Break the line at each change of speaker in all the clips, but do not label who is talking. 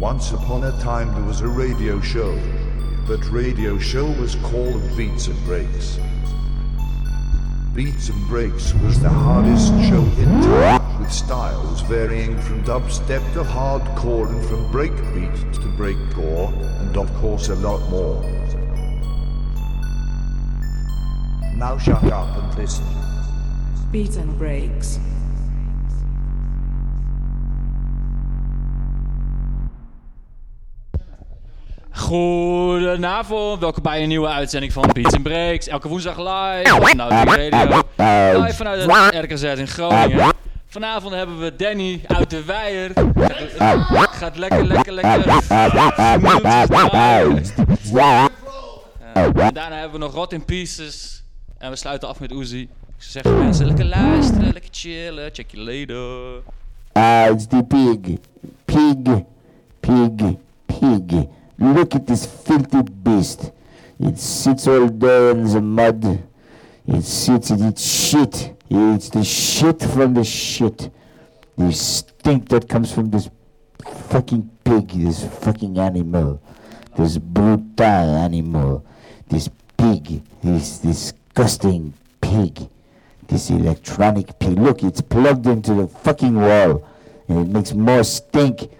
Once upon a time there was a radio show. That radio show was called Beats and Breaks. Beats and Breaks was the hardest show in town, with styles varying from dubstep to hardcore and from breakbeat to breakcore, and of course a lot more. Now shut up and listen.
Beats and breaks.
Goedenavond, welkom bij een nieuwe uitzending van Beats and Breaks. Elke woensdag live vanuit de radio. Live vanuit het RKZ in Groningen. Vanavond hebben we Danny uit de Weijer. Gaat, gaat lekker, lekker, lekker. Uh, en daarna hebben we nog Rot in Pieces. En we sluiten af met Uzi. Ik zeggen mensen, lekker luisteren, lekker chillen. Check you later.
Ah, it's the pig. Pig. Pig. Pig. Look at this filthy beast. It sits all there in the mud. It sits and eats shit. It eats the shit from the shit. The stink that comes from this fucking pig, this fucking animal. This brutal animal. This pig. This disgusting pig. This electronic pig. Look, it's plugged into the fucking wall. And it makes more stink.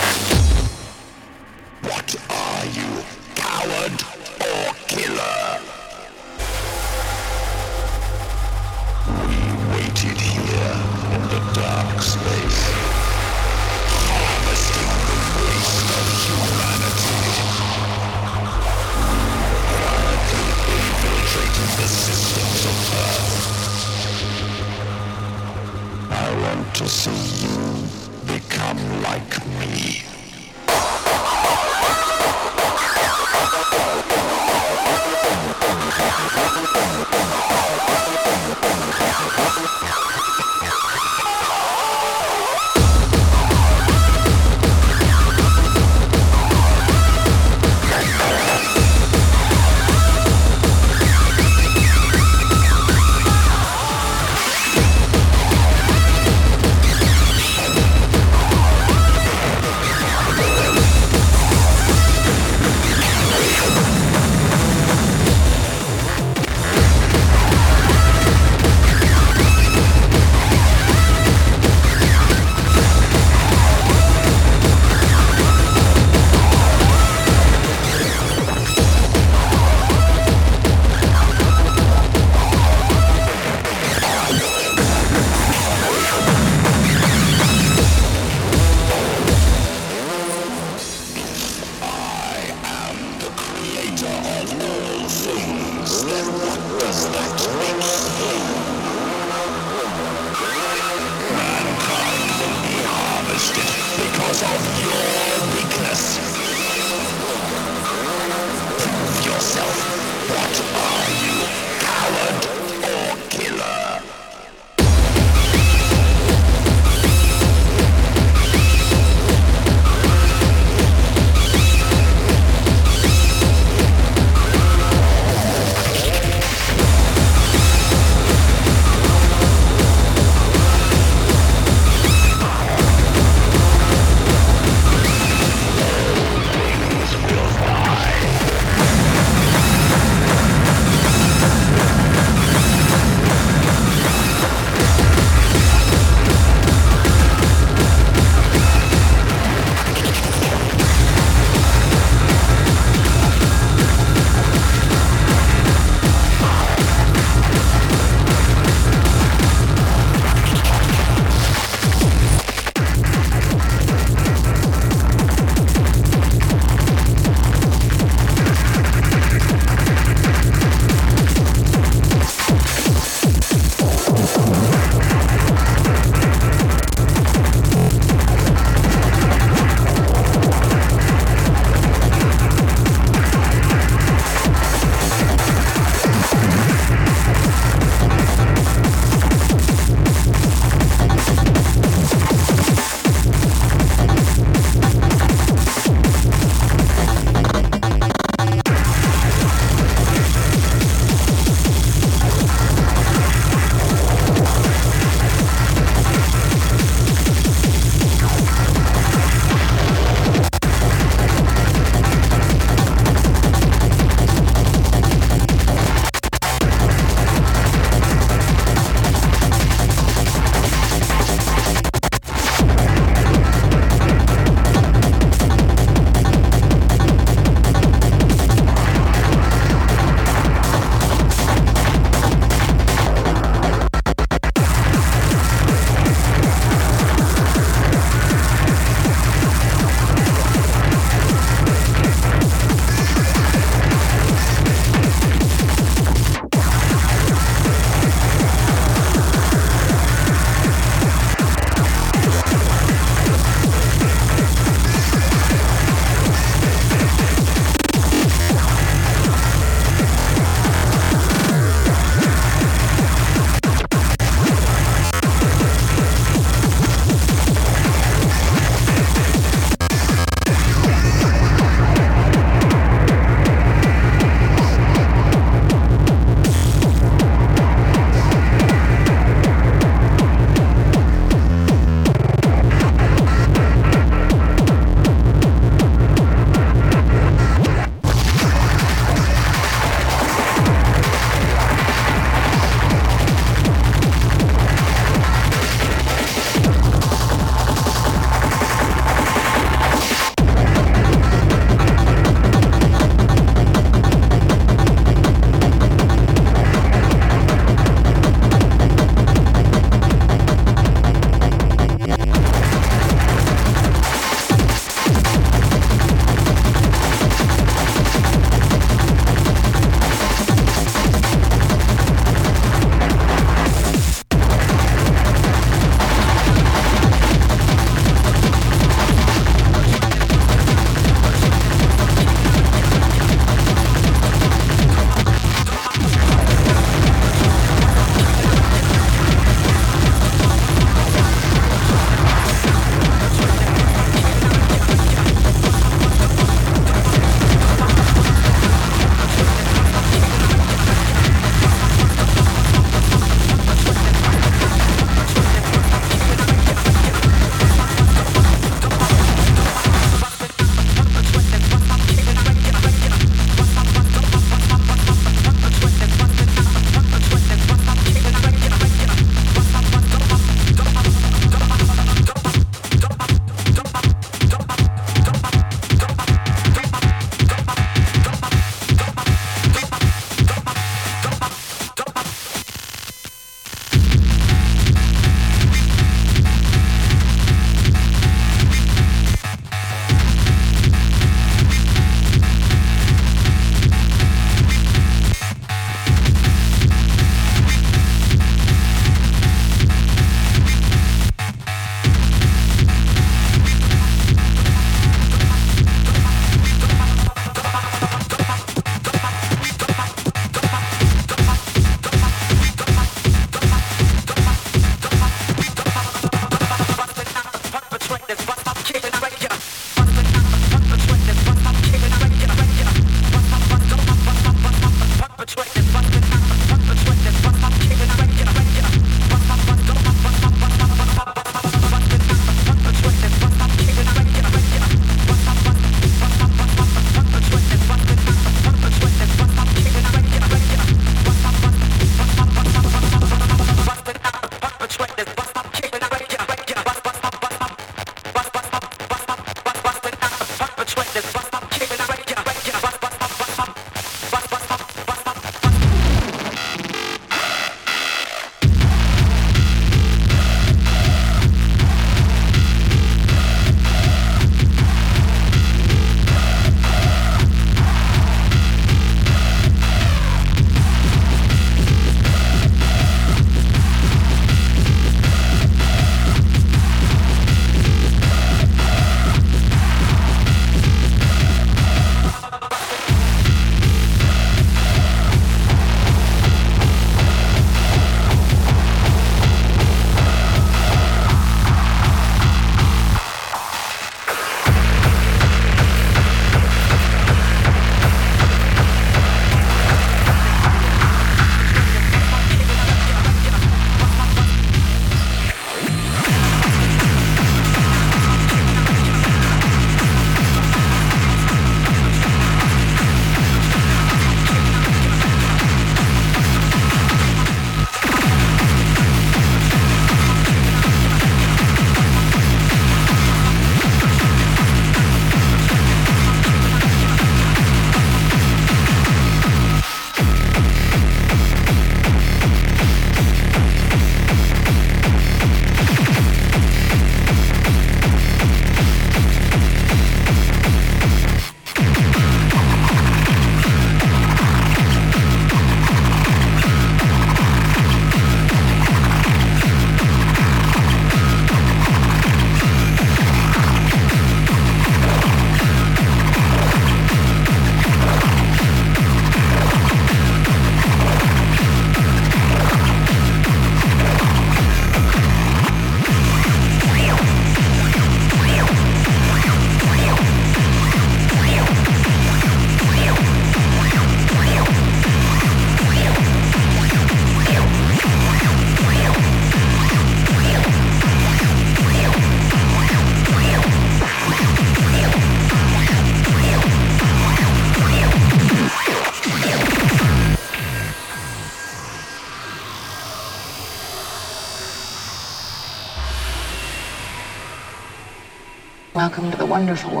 Wonderful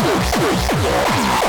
Oh,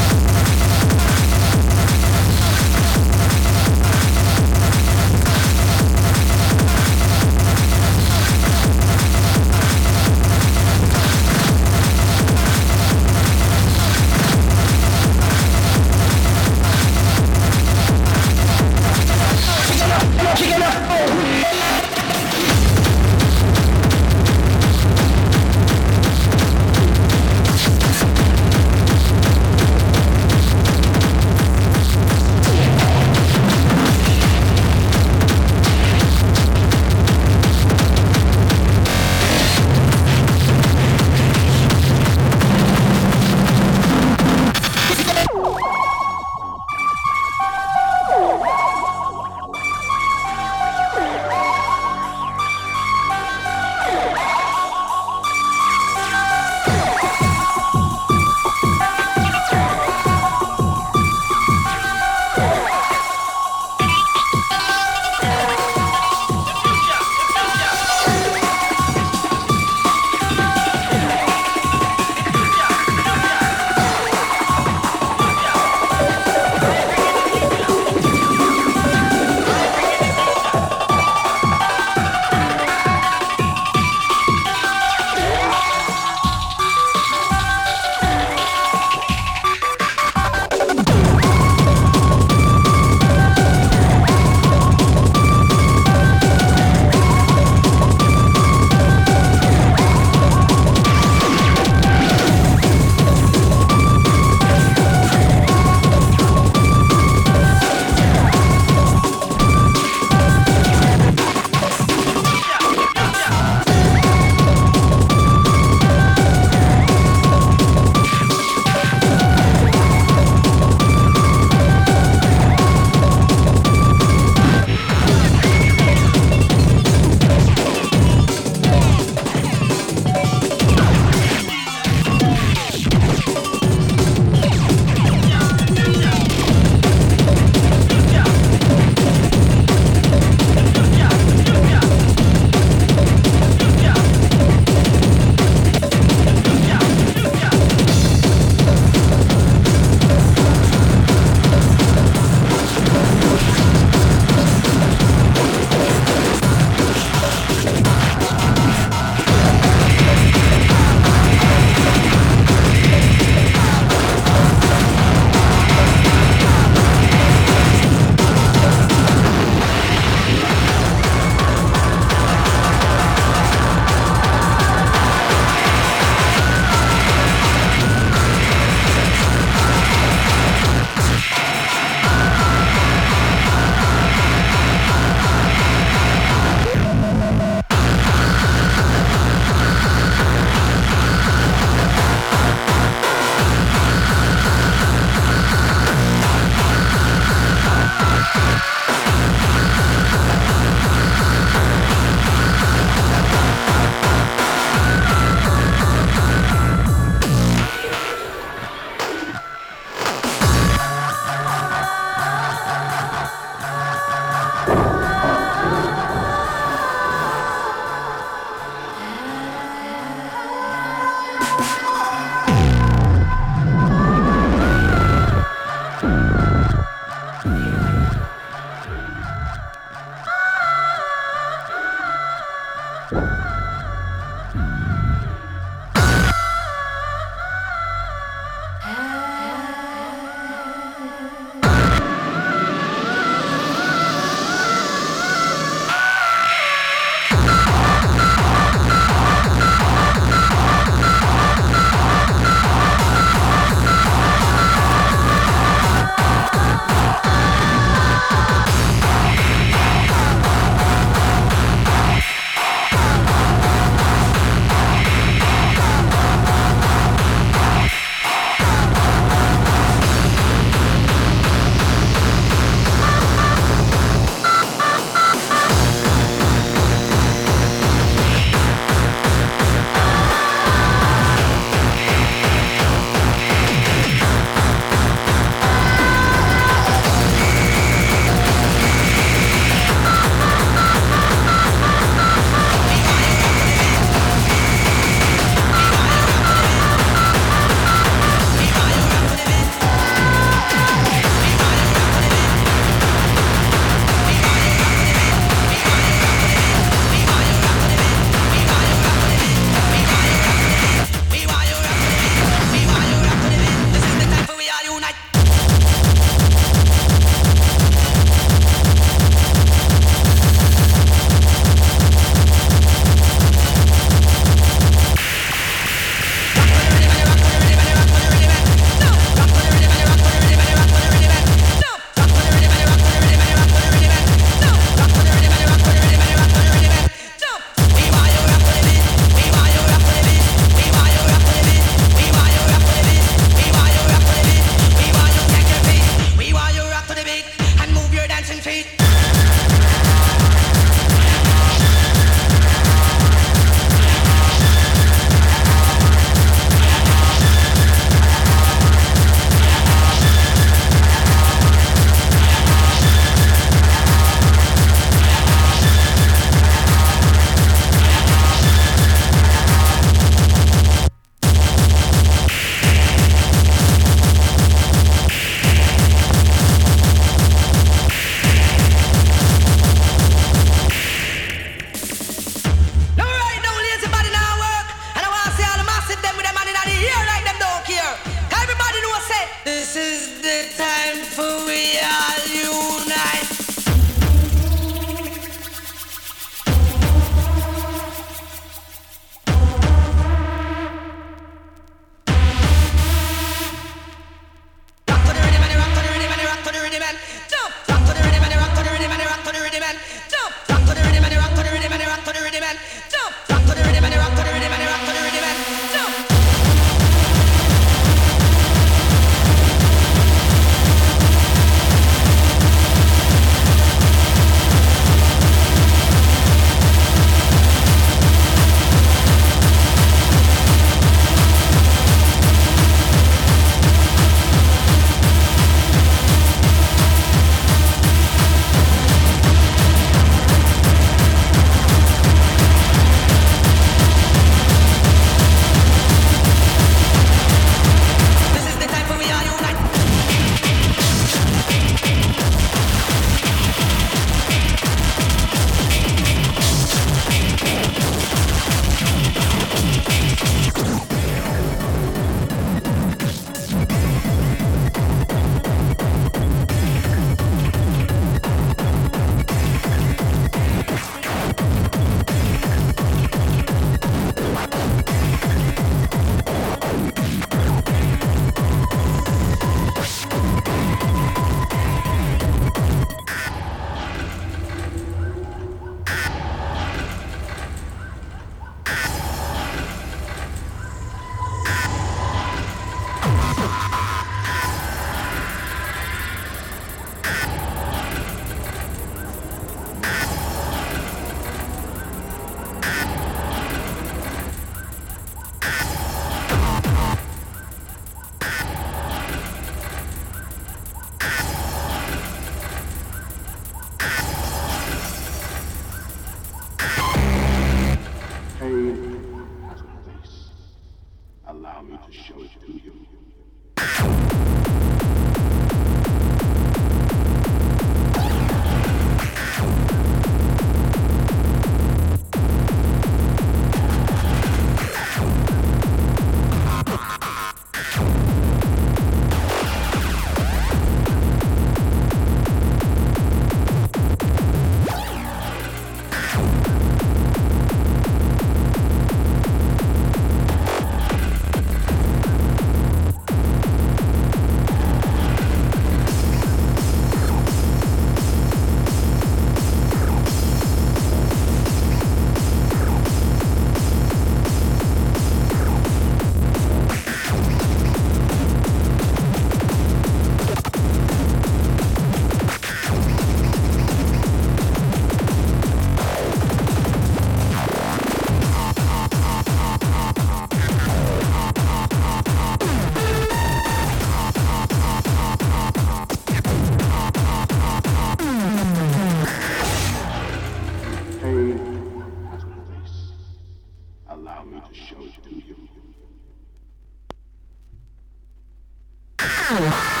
I'd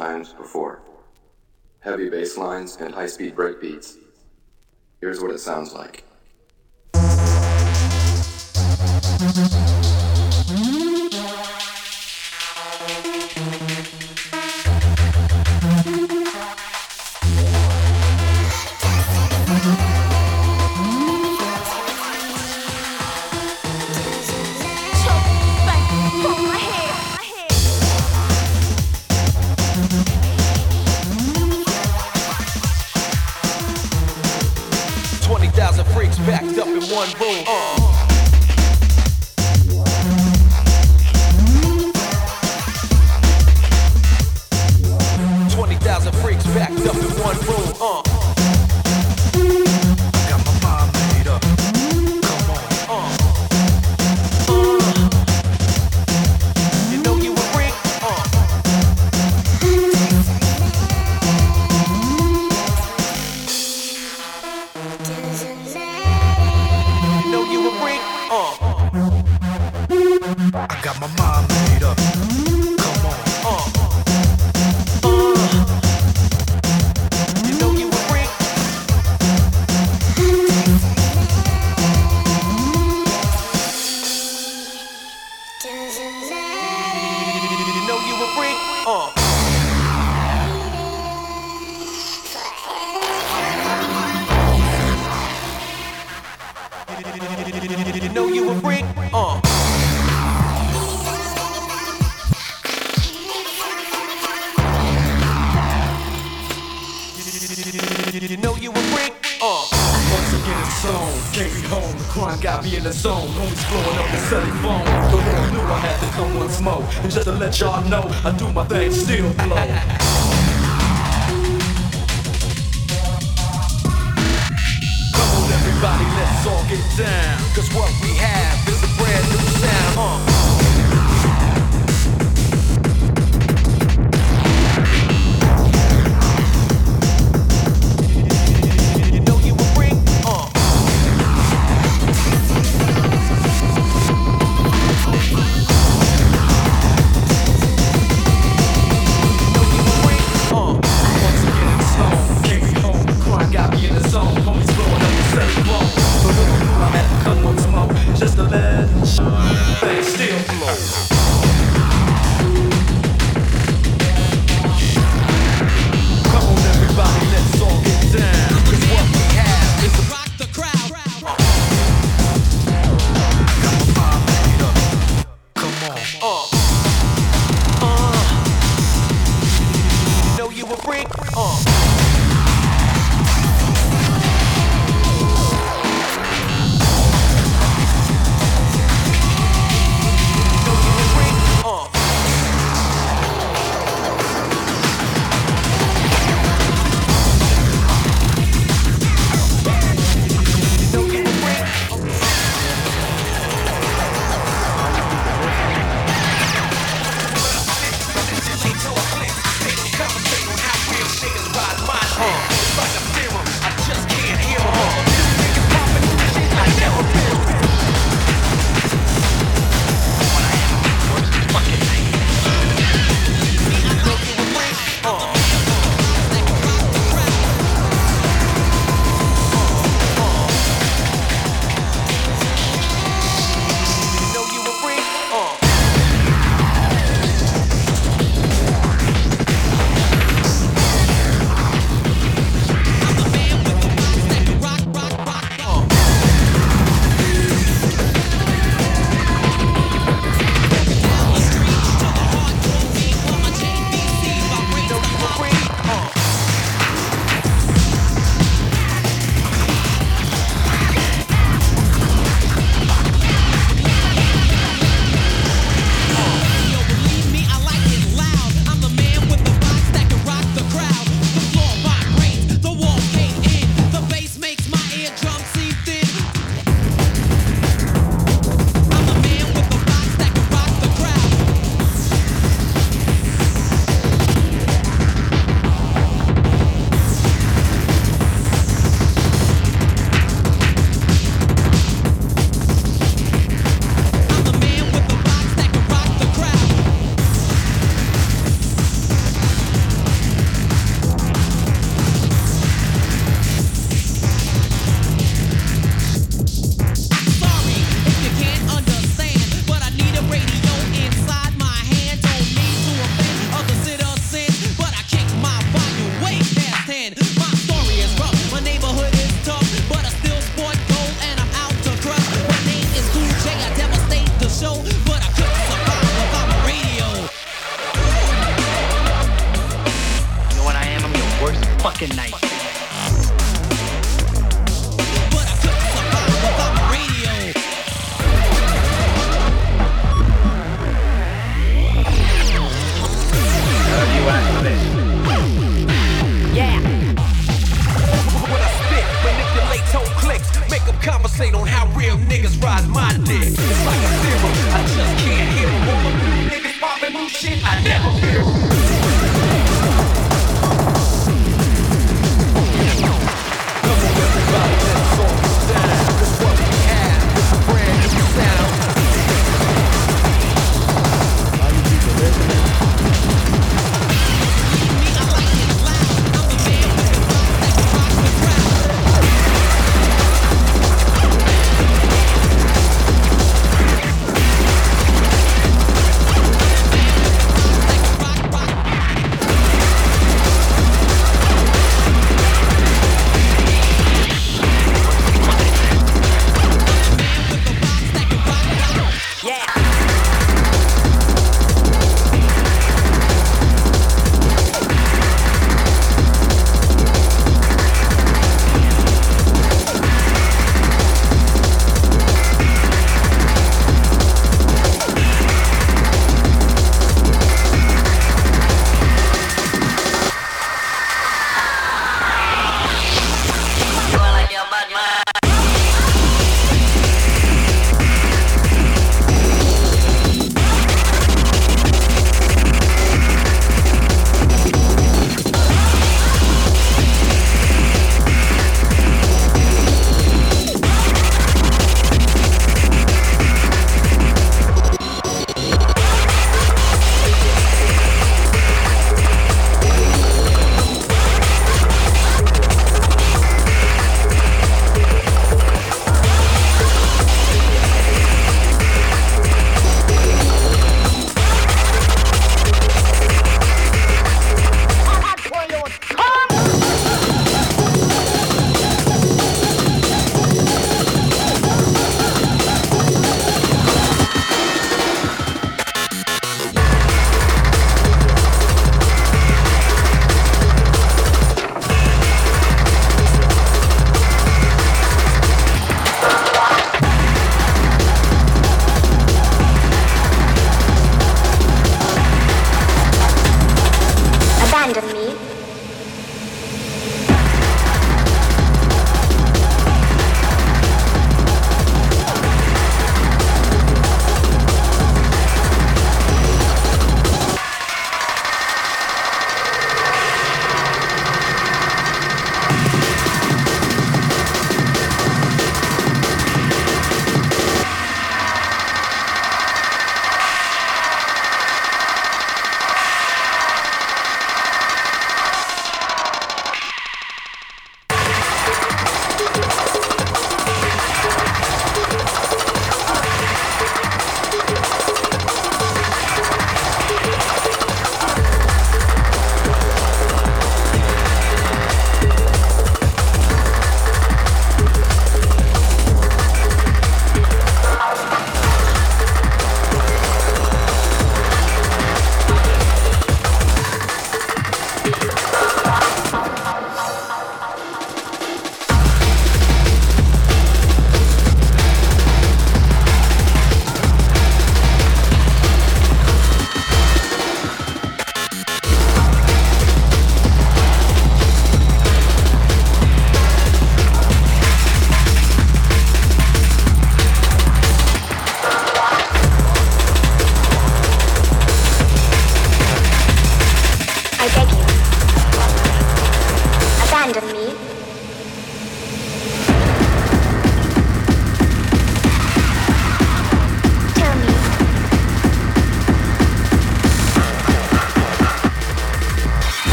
times before. Heavy bass lines and high speed break beats. Here's what it sounds like.
3,000 freaks packed up in one room. Uh. Thousand freaks packed up in
one room. real niggas ride my dick. It's like a zero. I just can't hear them. All them niggas popping new shit. I never
fear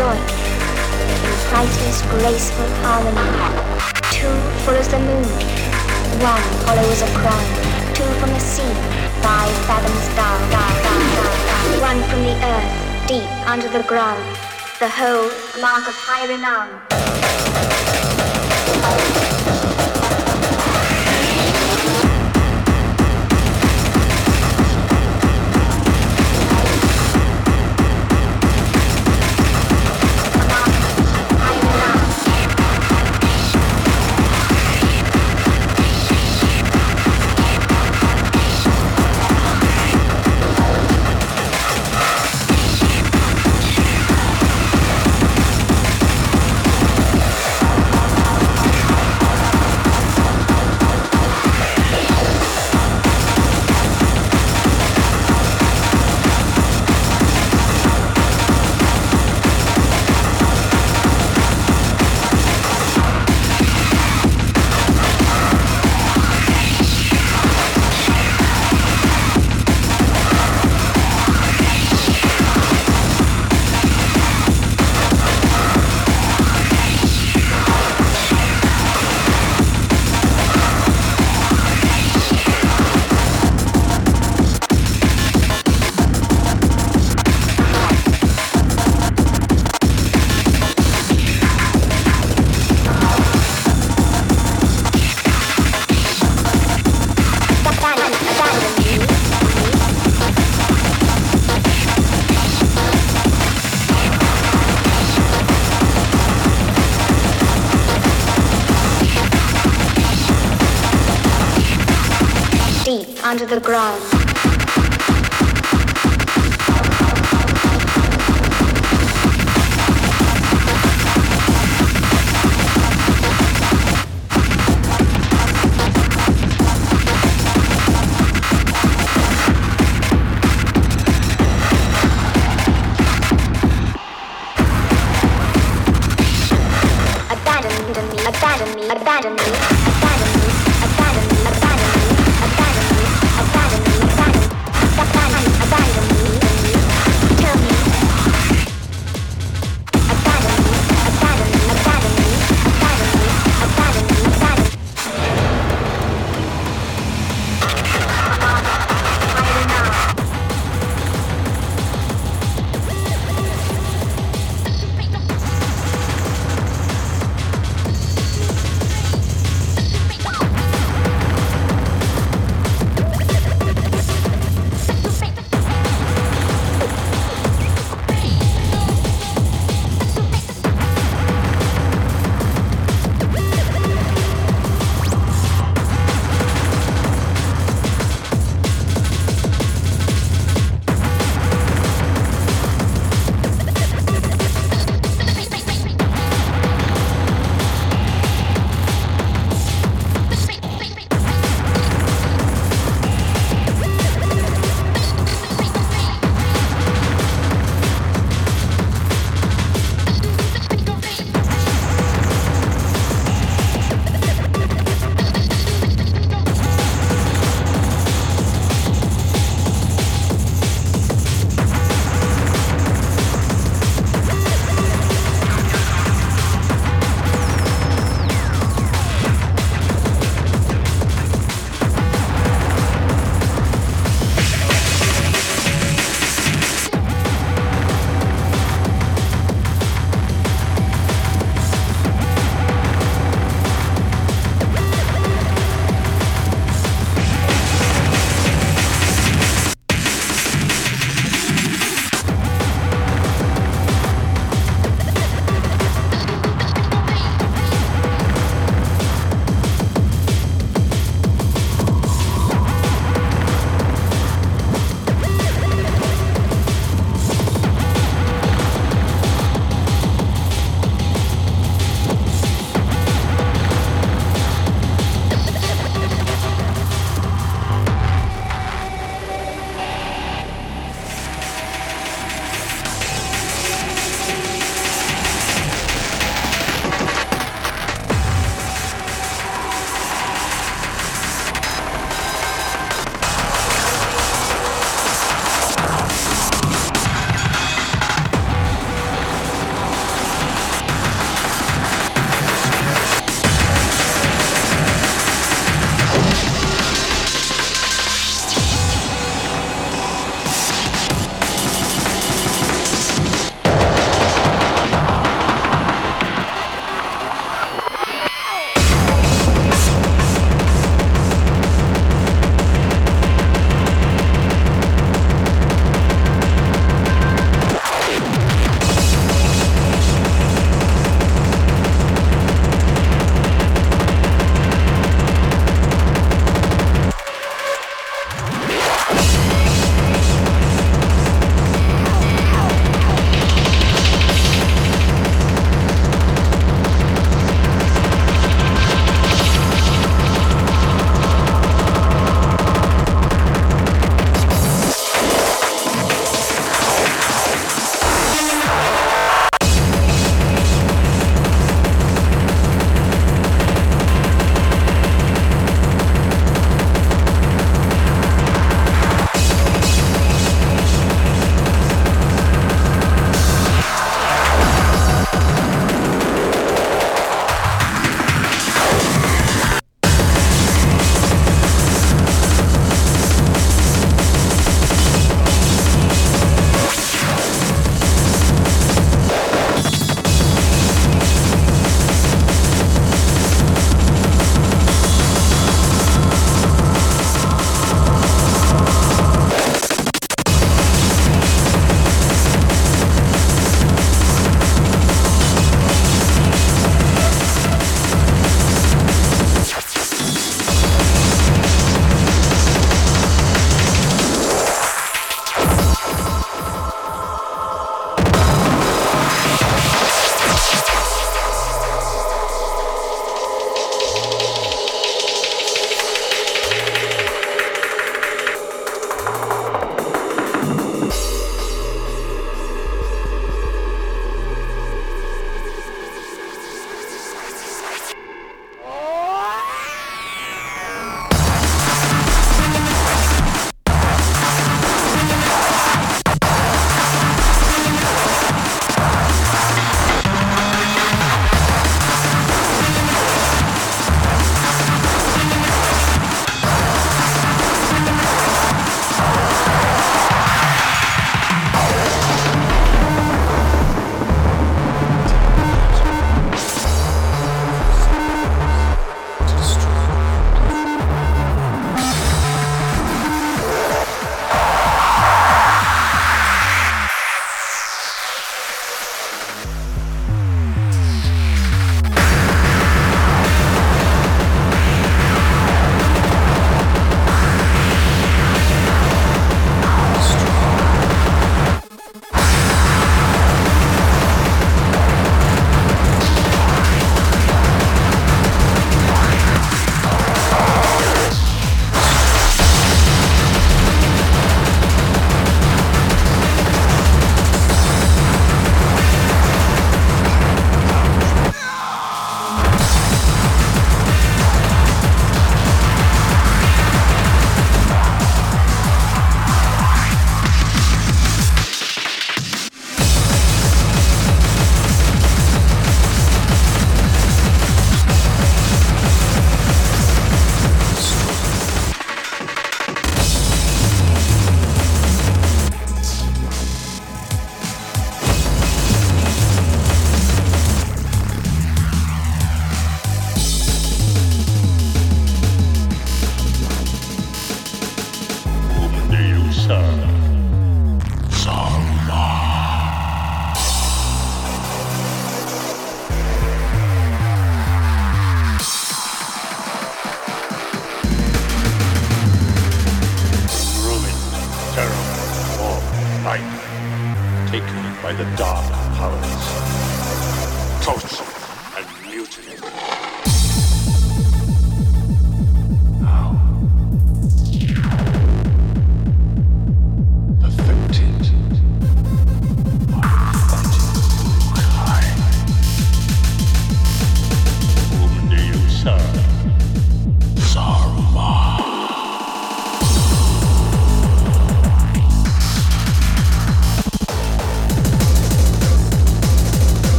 join in priceless, graceful harmony. Two full as the moon, one hollow as a crown. Two from the sea, five fathoms down, down, down, down, down. One from the earth, deep under the ground. The whole mark of high renown.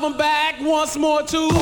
Them back once more too.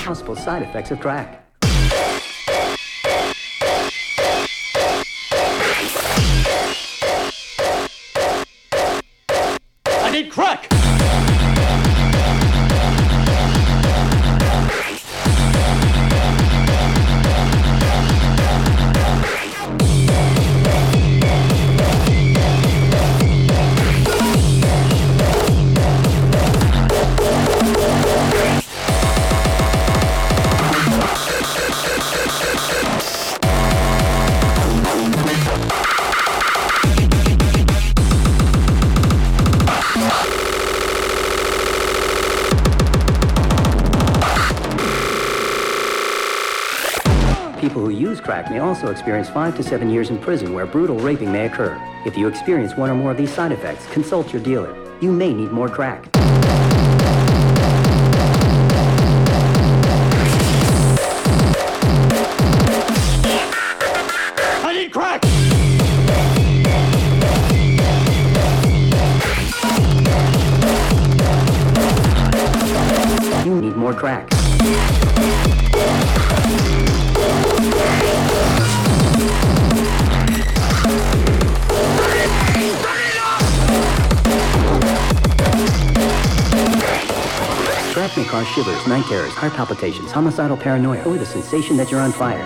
Possible side effects of crack. Experience five to seven years in prison where brutal raping may occur. If you experience one or more of these side effects, consult your dealer. You may need more crack. Shivers, night terrors, heart palpitations, homicidal paranoia, or the sensation that you're on fire.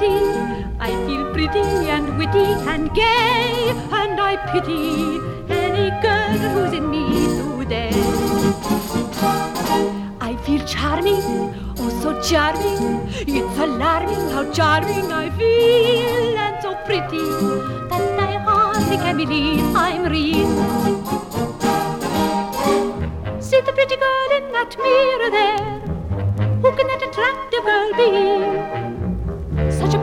pretty, I feel pretty and witty and gay, and I pity any girl who's in me today. I feel charming, oh so charming, it's alarming how charming I feel, and so pretty that I hardly can believe I'm real. See the pretty girl in that mirror there. Who can that attractive girl be?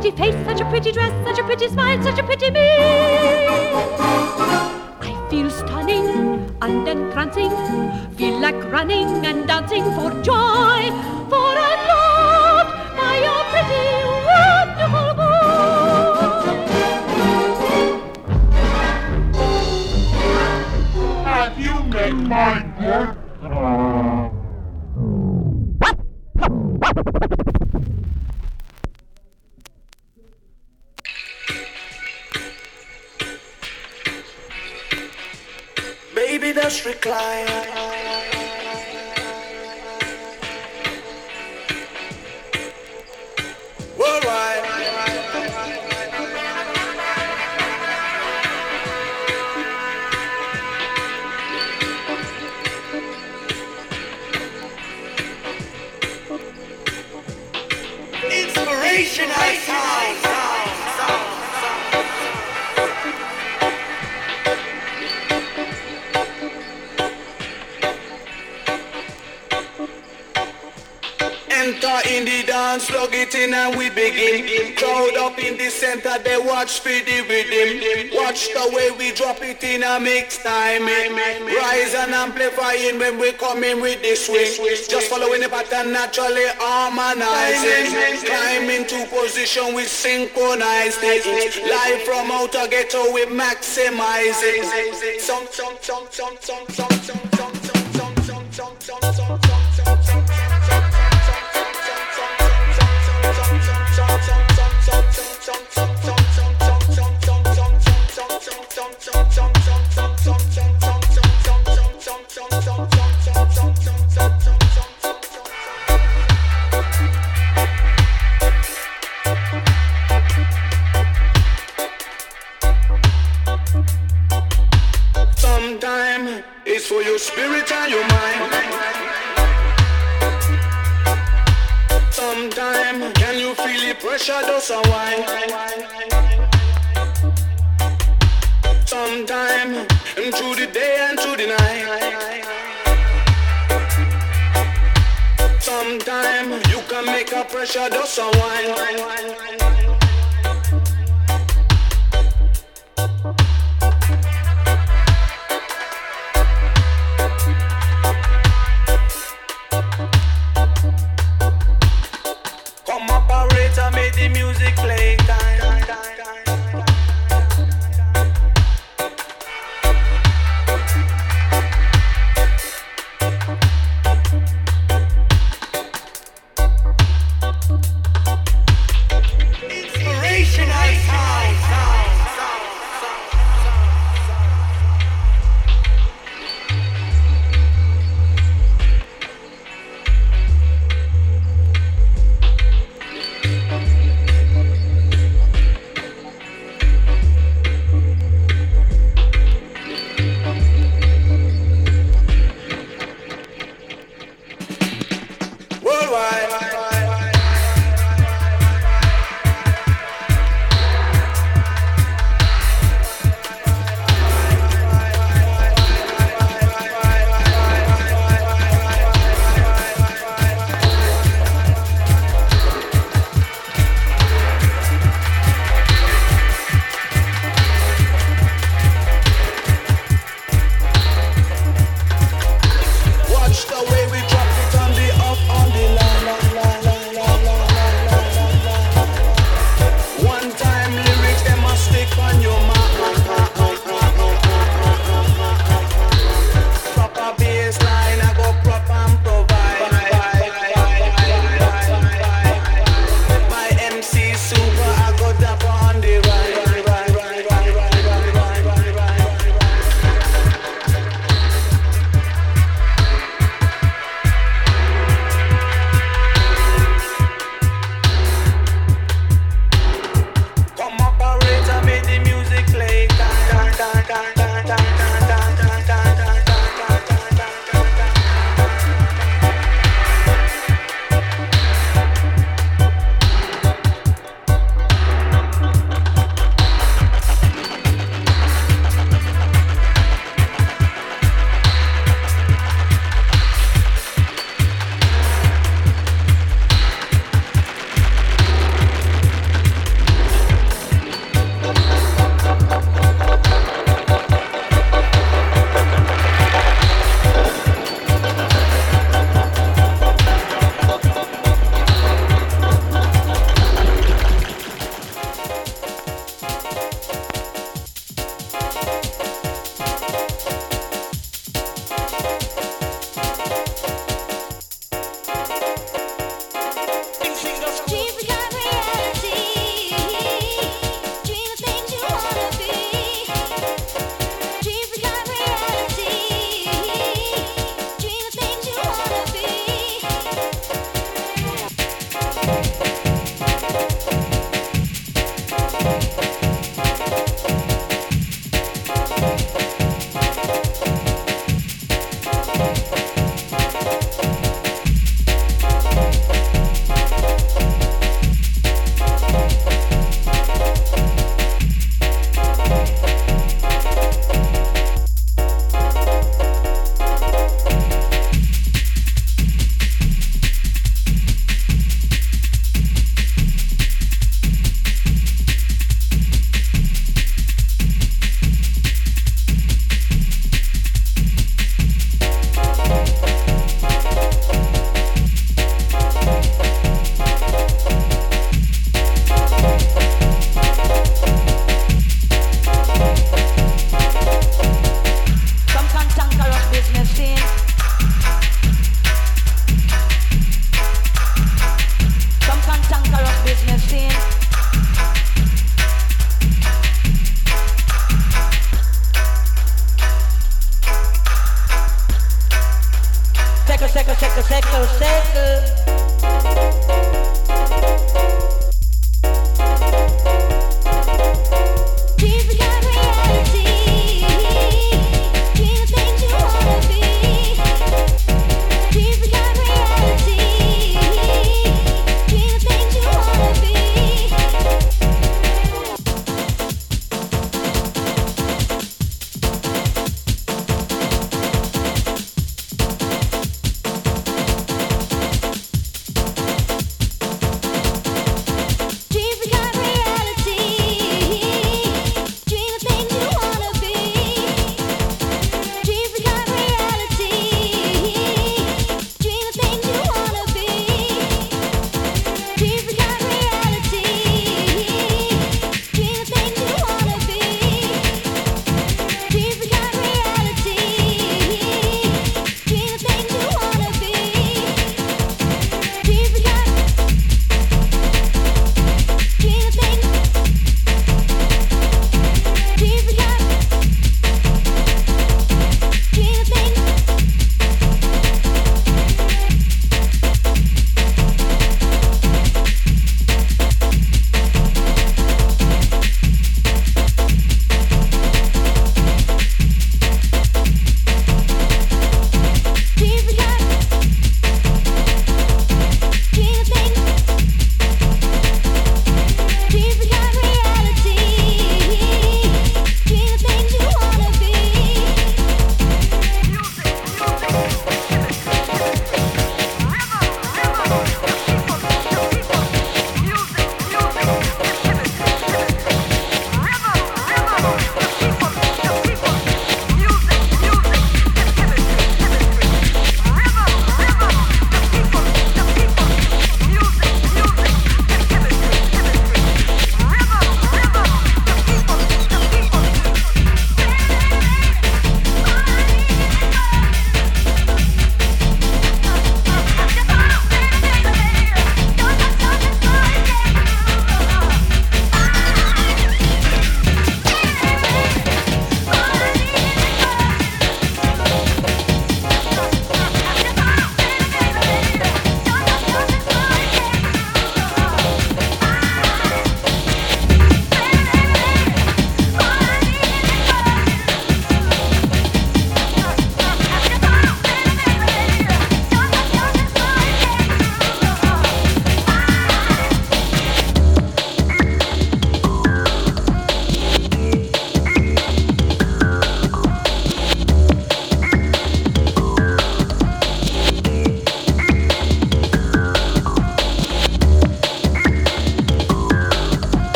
pretty face, such a pretty dress, such a pretty smile, such a pretty me. I feel stunning and entrancing, feel like running and dancing for joy, for
a and we begin. Crowd up in the center, they watch for the rhythm. Watch the way we drop it in a mix time. Rise and amplifying when we come in with the swing. Just following the pattern naturally harmonizing. Climbing to position, we synchronize it. Live from outer ghetto, we maximize it. Some, some, some, some, some, some.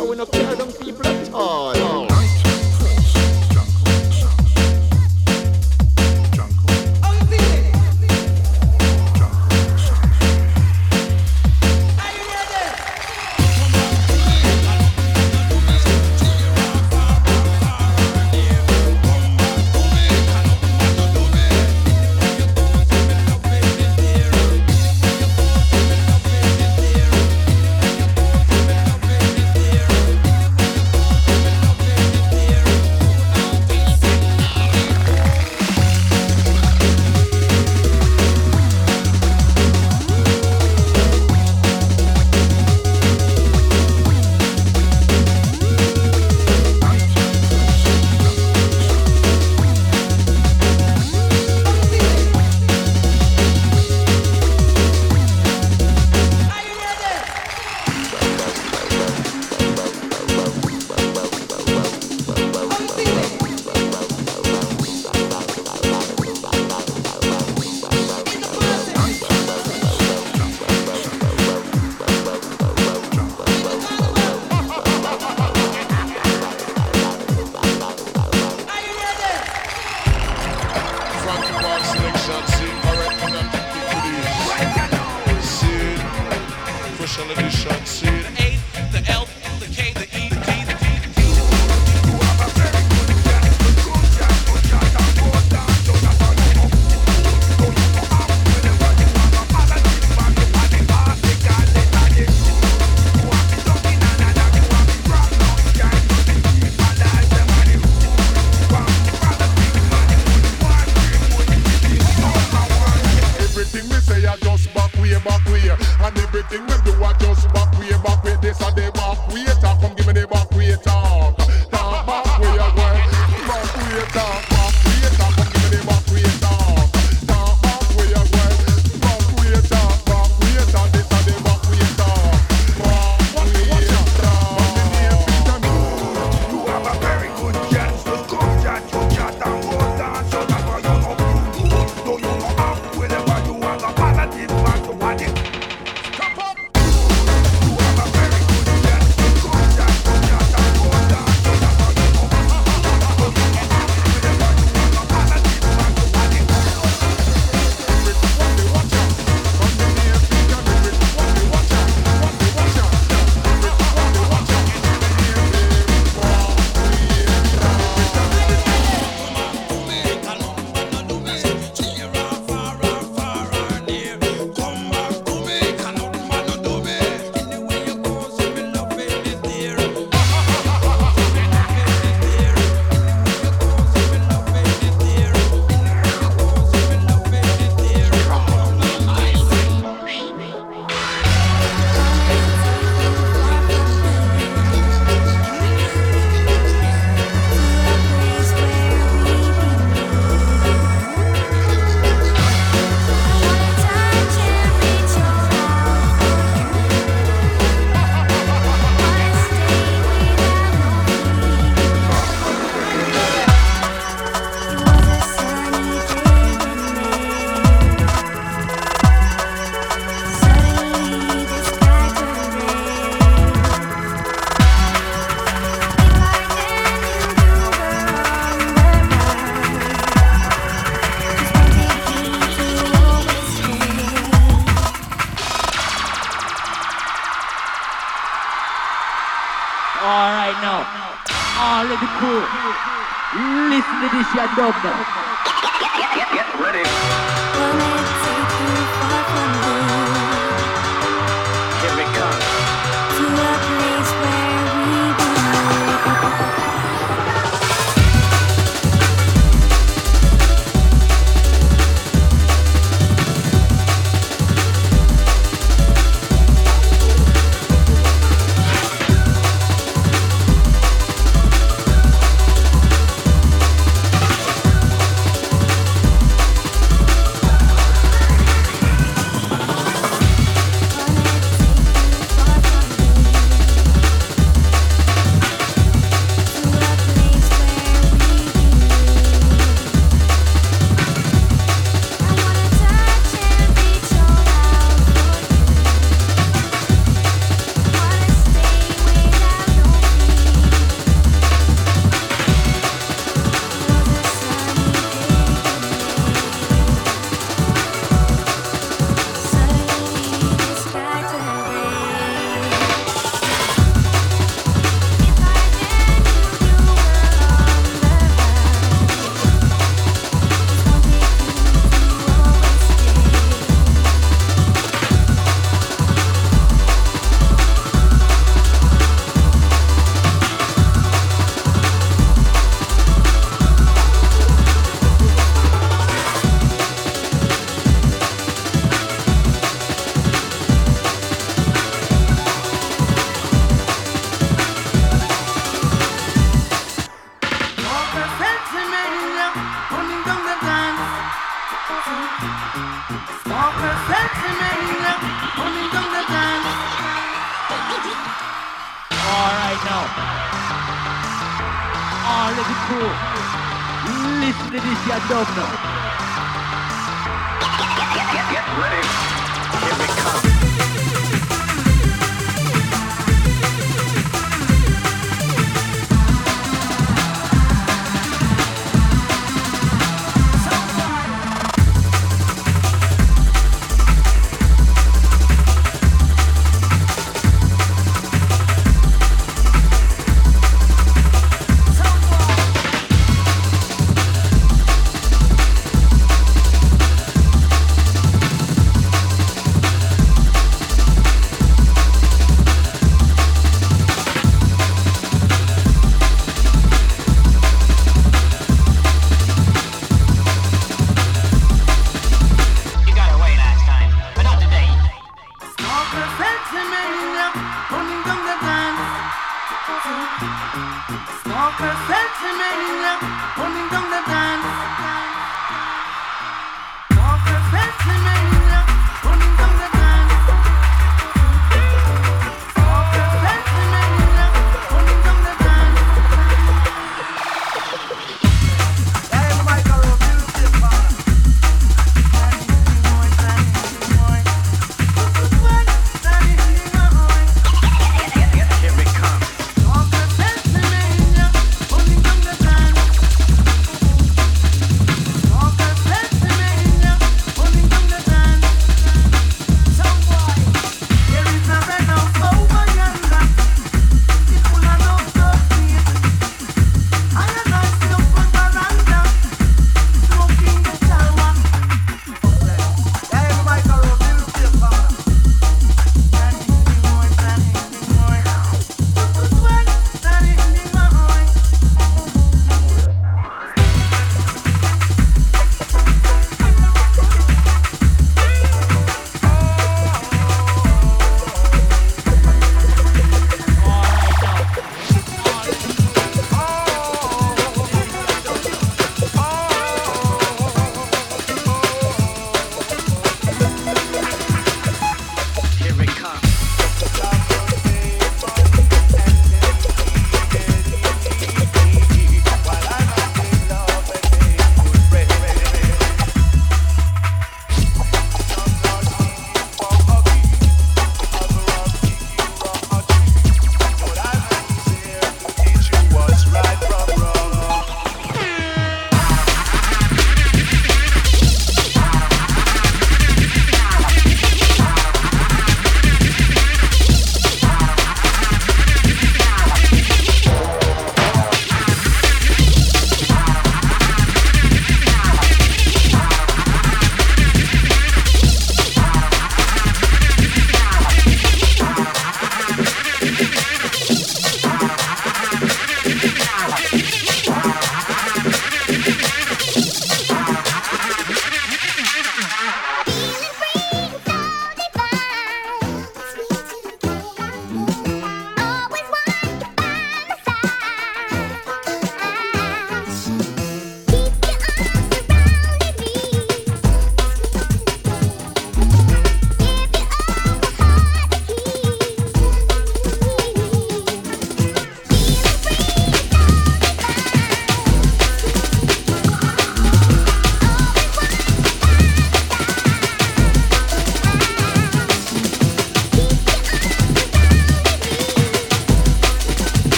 So we no
Listen to this,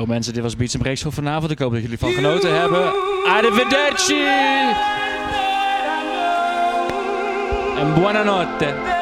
Yo mensen, dit was Beats Breaks voor vanavond. Ik hoop dat jullie van genoten hebben. Arrivederci! En buonanotte.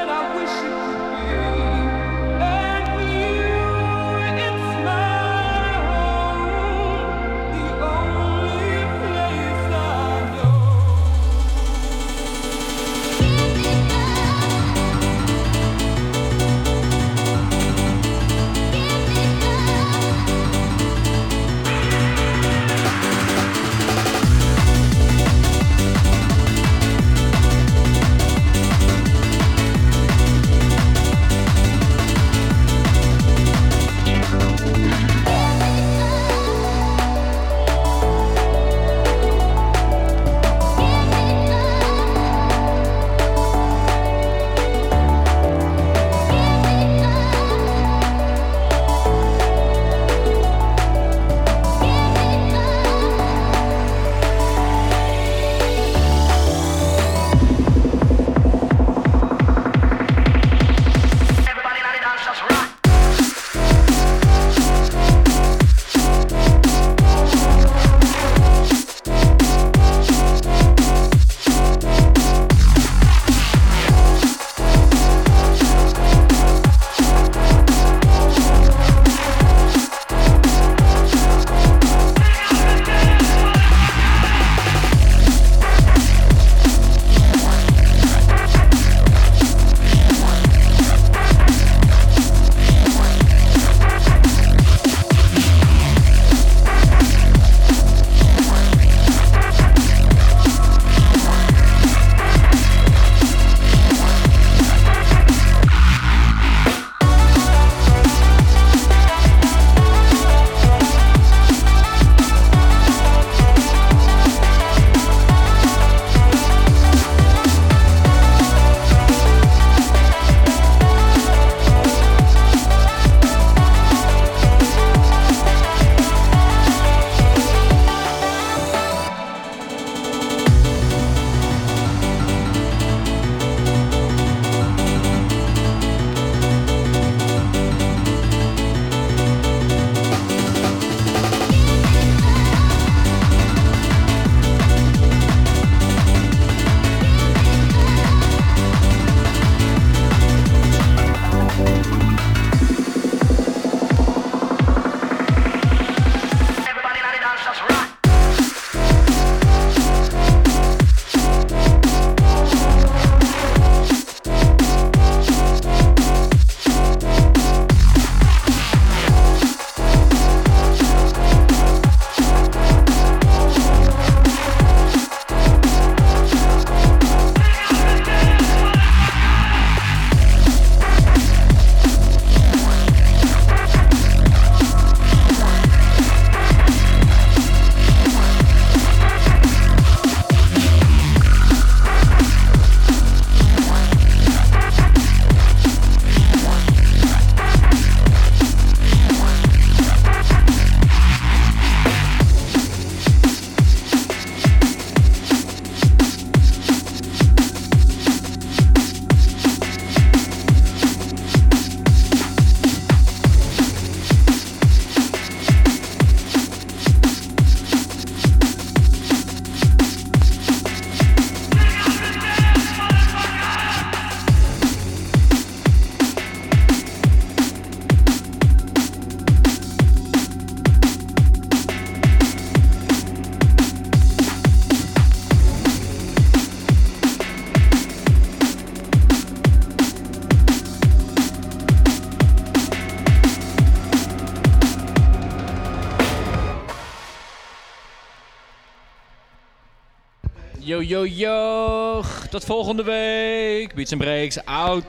Yo, yo. Tot volgende week. Beats and Breaks, out.